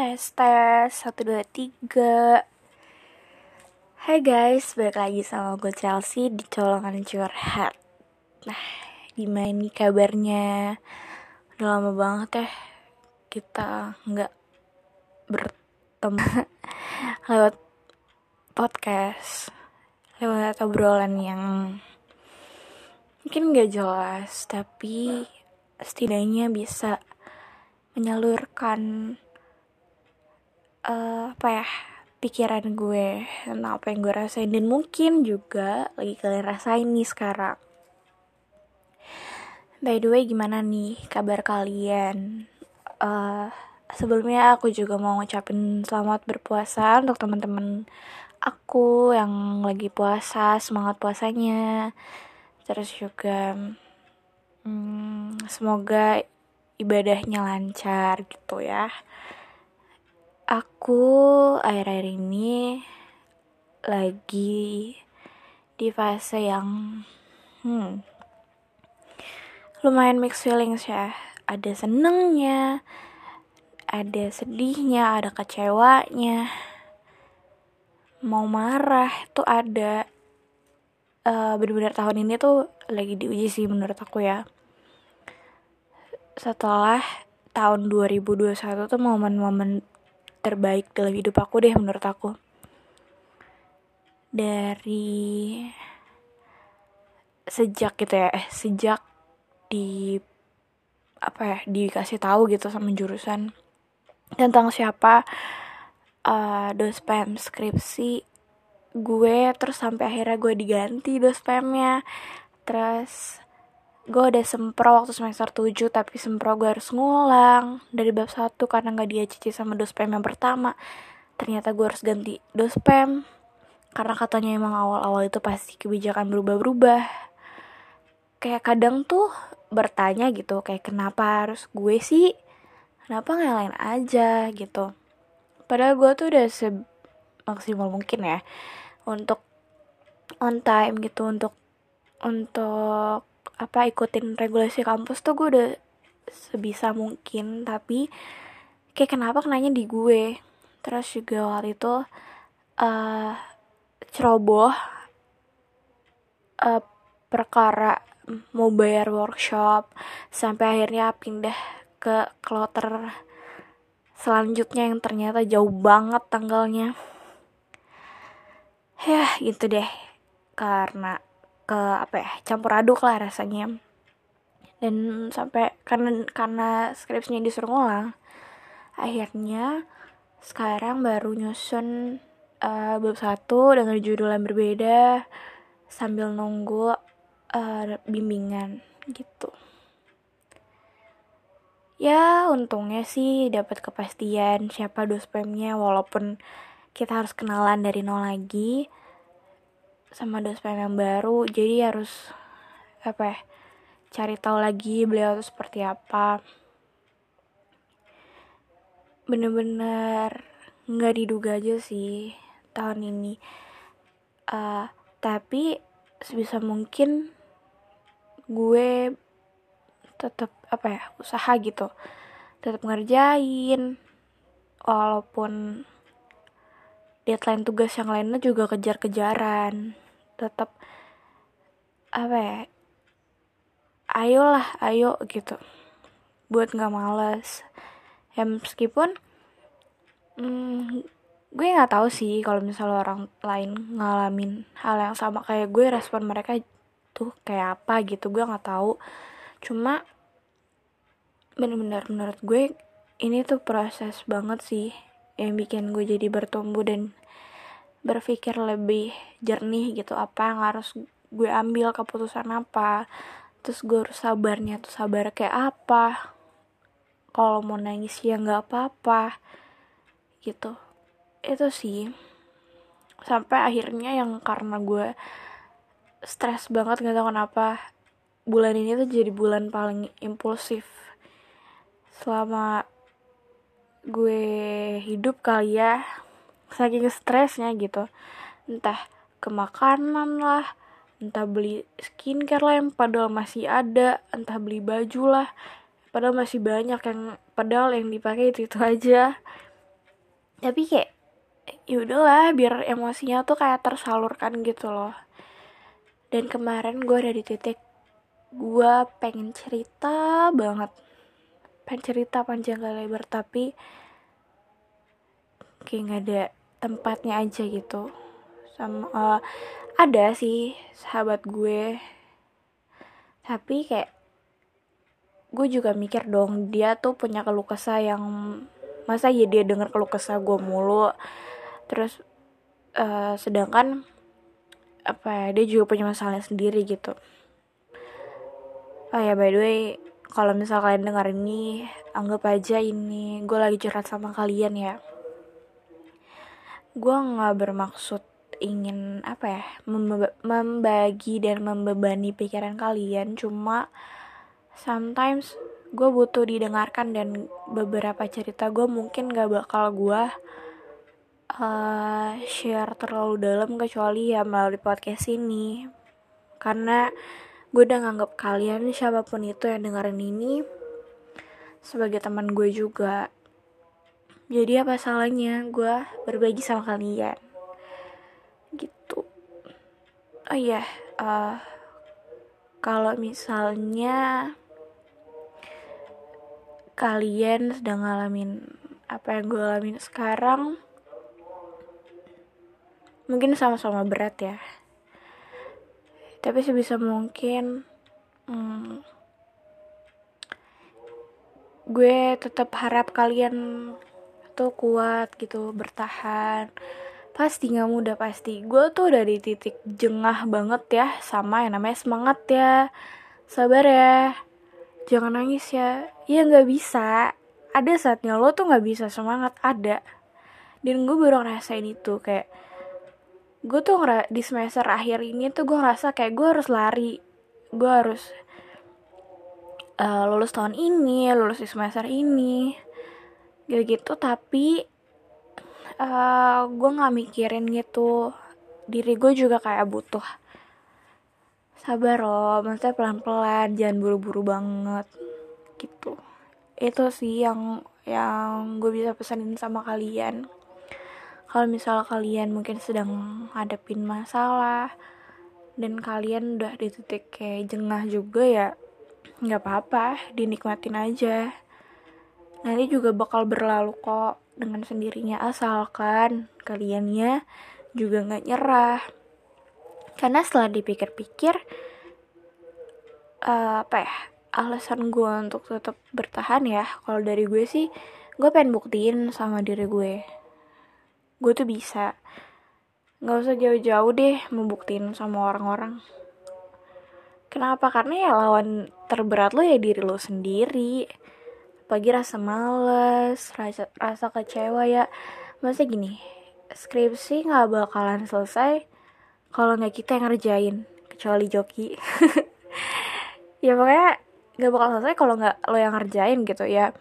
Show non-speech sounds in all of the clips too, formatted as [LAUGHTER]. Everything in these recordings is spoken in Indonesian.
tes tes satu dua tiga. Hai guys balik lagi sama gue Chelsea di colongan curhat. Nah gimana nih kabarnya? Udah lama banget ya kita nggak bertemu [LAUGHS] lewat podcast lewat obrolan yang mungkin gak jelas tapi setidaknya bisa menyalurkan uh, apa ya pikiran gue tentang apa yang gue rasain. Dan mungkin juga lagi kalian rasain nih sekarang. By the way gimana nih kabar kalian? Uh, sebelumnya aku juga mau ngucapin selamat berpuasa untuk teman-teman aku yang lagi puasa semangat puasanya. Terus juga hmm, semoga ibadahnya lancar gitu ya aku akhir-akhir ini lagi di fase yang hmm, lumayan mixed feelings ya. Ada senengnya ada sedihnya ada kecewanya. Mau marah tuh ada. Uh, bener-bener tahun ini tuh lagi diuji sih menurut aku ya. Setelah tahun 2021 tuh momen-momen terbaik dalam hidup aku deh menurut aku. Dari sejak gitu ya eh sejak di apa ya dikasih tahu gitu sama jurusan tentang siapa uh, dospem skripsi gue terus sampai akhirnya gue diganti dospemnya terus gue udah sempro waktu semester 7 tapi sempro gue harus ngulang dari bab 1 karena gak dia cici sama dospem yang pertama. Ternyata gue harus ganti dospem karena katanya emang awal-awal itu pasti kebijakan berubah-berubah. Kayak kadang tuh bertanya gitu kayak kenapa harus gue sih? Kenapa ngelain aja? gitu. Padahal gue tuh udah semaksimal mungkin ya untuk on time gitu untuk untuk apa ikutin regulasi kampus tuh gue udah sebisa mungkin. Tapi kayak kenapa kenanya di gue? Terus juga waktu itu uh, ceroboh uh, perkara mau bayar workshop sampai akhirnya pindah ke kloter selanjutnya yang ternyata jauh banget tanggalnya. Ya gitu deh. Karena ke apa ya campur aduk lah rasanya. Dan sampai karena karena skripsinya disuruh ngulang akhirnya sekarang baru nyusun uh, bab satu dengan judul yang berbeda sambil nunggu uh, bimbingan gitu. Ya untungnya sih dapat kepastian siapa dospemnya walaupun kita harus kenalan dari nol lagi sama dospem yang baru jadi harus apa ya cari tahu lagi beliau tuh seperti apa. Bener-bener nggak diduga aja sih tahun ini. Uh, tapi sebisa mungkin gue tetap apa ya usaha gitu. Tetap ngerjain walaupun deadline tugas yang lainnya juga kejar-kejaran. Tetap apa ya ayolah ayo gitu. Buat nggak males. Ya meskipun hmm, gue nggak tahu sih kalau misalnya orang lain ngalamin hal yang sama kayak gue respon mereka tuh kayak apa gitu gue nggak tahu. Cuma bener-bener menurut gue ini tuh proses banget sih yang bikin gue jadi bertumbuh dan berpikir lebih jernih gitu. Apa yang harus gue ambil keputusan apa? Terus gue harus sabarnya tuh sabar kayak apa? Kalau mau nangis ya nggak apa-apa gitu. Itu sih. Sampai akhirnya yang karena gue stres banget nggak tahu kenapa bulan ini tuh jadi bulan paling impulsif. Selama gue hidup kali ya saking stresnya gitu. Entah ke makanan lah entah beli skincare lah yang padahal masih ada entah beli baju lah. Padahal masih banyak yang padahal yang dipakai itu itu aja. Tapi kayak ya udahlah biar emosinya tuh kayak tersalurkan gitu loh. Dan kemarin gue ada di titik gue pengen cerita banget pengen cerita panjang kali lebar tapi kayak nggak ada tempatnya aja gitu. Sama uh, ada sih sahabat gue. Tapi kayak gue juga mikir dong dia tuh punya keluh kesah yang masa ya dia denger keluh kesah gue mulu. Terus uh, sedangkan apa ya dia juga punya masalahnya sendiri gitu. Oh ya by the way kalau misal kalian dengar ini anggap aja ini gue lagi curhat sama kalian ya. Gue nggak bermaksud ingin apa ya membagi dan membebani pikiran kalian. Cuma sometimes gue butuh didengarkan dan beberapa cerita gue mungkin gak bakal gue uh, share terlalu dalam kecuali ya melalui podcast ini. Karena gue udah nganggap kalian siapa pun itu yang dengerin ini sebagai teman gue juga. Jadi apa salahnya gue berbagi sama kalian? Gitu. Oh iya uh, kalau misalnya kalian sedang ngalamin apa yang gue alamin sekarang mungkin sama-sama berat ya tapi sebisa mungkin hmm, gue tetap harap kalian tuh kuat gitu bertahan. Pasti nggak mudah pasti. Gue tuh udah di titik jengah banget ya sama yang namanya semangat ya. Sabar ya. Jangan nangis ya. Ya nggak bisa. Ada saatnya lo tuh nggak bisa semangat. Ada. Dan gue baru ngerasain itu kayak gue tuh di semester akhir ini tuh gue ngerasa kayak gue harus lari. Gue harus uh, lulus tahun ini lulus di semester ini. Gitu gitu tapi uh, eh, gue nggak mikirin gitu. Diri gue juga kayak butuh sabar loh. Maksudnya pelan pelan jangan buru buru banget. Gitu. Itu sih yang yang gue bisa pesanin sama kalian kalau misal kalian mungkin sedang hadapin masalah dan kalian udah di titik kayak jengah juga ya nggak apa-apa dinikmatin aja. Nanti juga bakal berlalu kok dengan sendirinya asalkan kaliannya juga nggak nyerah. Karena setelah dipikir-pikir uh, apa ya alasan gue untuk tetap bertahan ya kalau dari gue sih gue pengen buktiin sama diri gue gue tuh bisa. Nggak usah jauh-jauh deh membuktiin sama orang-orang. Kenapa? Karena ya lawan terberat lo ya diri lo sendiri. Pagi rasa males rasa rasa kecewa ya. Masa gini skripsi nggak bakalan selesai kalau nggak kita yang ngerjain kecuali joki. [LAUGHS] Ya pokoknya nggak bakal selesai kalau nggak lo yang ngerjain gitu ya.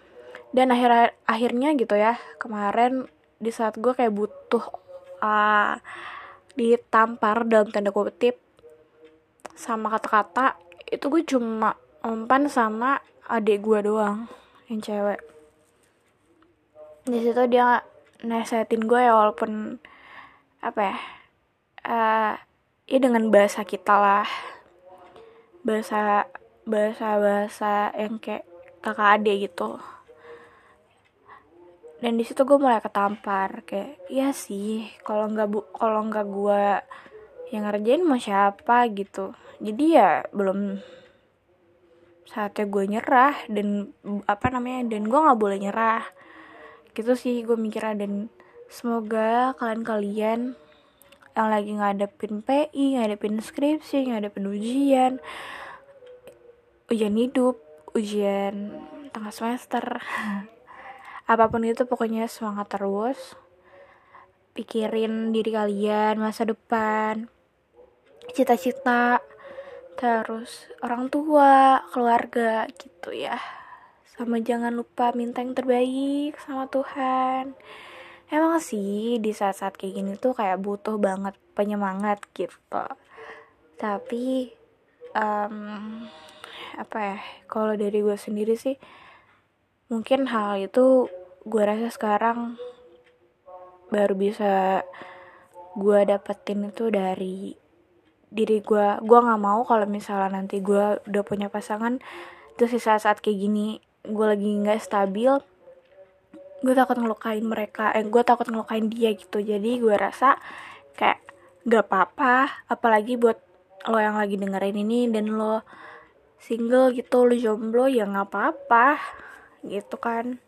Dan akhir akhirnya gitu ya kemarin di saat gue kayak butuh uh, ditampar dalam tanda kutip sama kata-kata itu gue cuma umpan sama adik gue doang yang cewek. Di situ dia nasehatin gue ya walaupun apa ya uh, ya dengan bahasa kita lah. Bahasa bahasa bahasa yang kayak kakak adik gitu dan di situ gue mulai ketampar kayak iya sih kalau nggak bu kalau nggak gue yang ngerjain mau siapa gitu. Jadi ya belum saatnya gue nyerah dan apa namanya dan gue nggak boleh nyerah. Gitu sih gue mikirnya dan semoga kalian-kalian yang lagi ngadepin PI, ngadepin skripsi, ngadepin ujian, ujian hidup, ujian tengah semester [LAUGHS] apa pun itu pokoknya semangat terus. Pikirin diri kalian masa depan. Cita-cita. Terus orang tua keluarga gitu ya. Sama jangan lupa minta yang terbaik sama Tuhan. Emang sih di saat-saat kayak gini tuh kayak butuh banget penyemangat gitu. Tapi um, apa ya kalau dari gue sendiri sih mungkin hal itu gue rasa sekarang baru bisa gue dapetin itu dari diri gue gue nggak mau kalau misalnya nanti gue udah punya pasangan terus di saat-saat kayak gini gue lagi nggak stabil gue takut ngelukain mereka eh gue takut ngelukain dia gitu. Jadi gue rasa kayak gak apa-apa apalagi buat lo yang lagi dengerin ini dan lo single gitu lo jomblo ya nggak apa-apa gitu kan.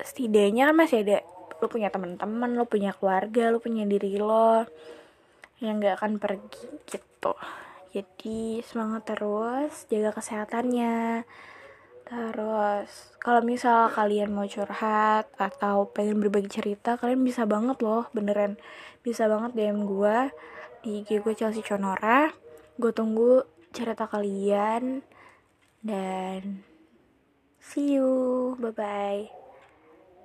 Setidaknya kan masih ada lo punya teman-teman lo punya keluarga lo punya diri lo yang gak akan pergi gitu. Jadi semangat terus jaga kesehatannya. Terus kalau misal kalian mau curhat atau pengen berbagi cerita kalian bisa banget loh beneran. Bisa banget DM gue di IG gue Chelsea Conora gue tunggu cerita kalian. Dan see you. Bye bye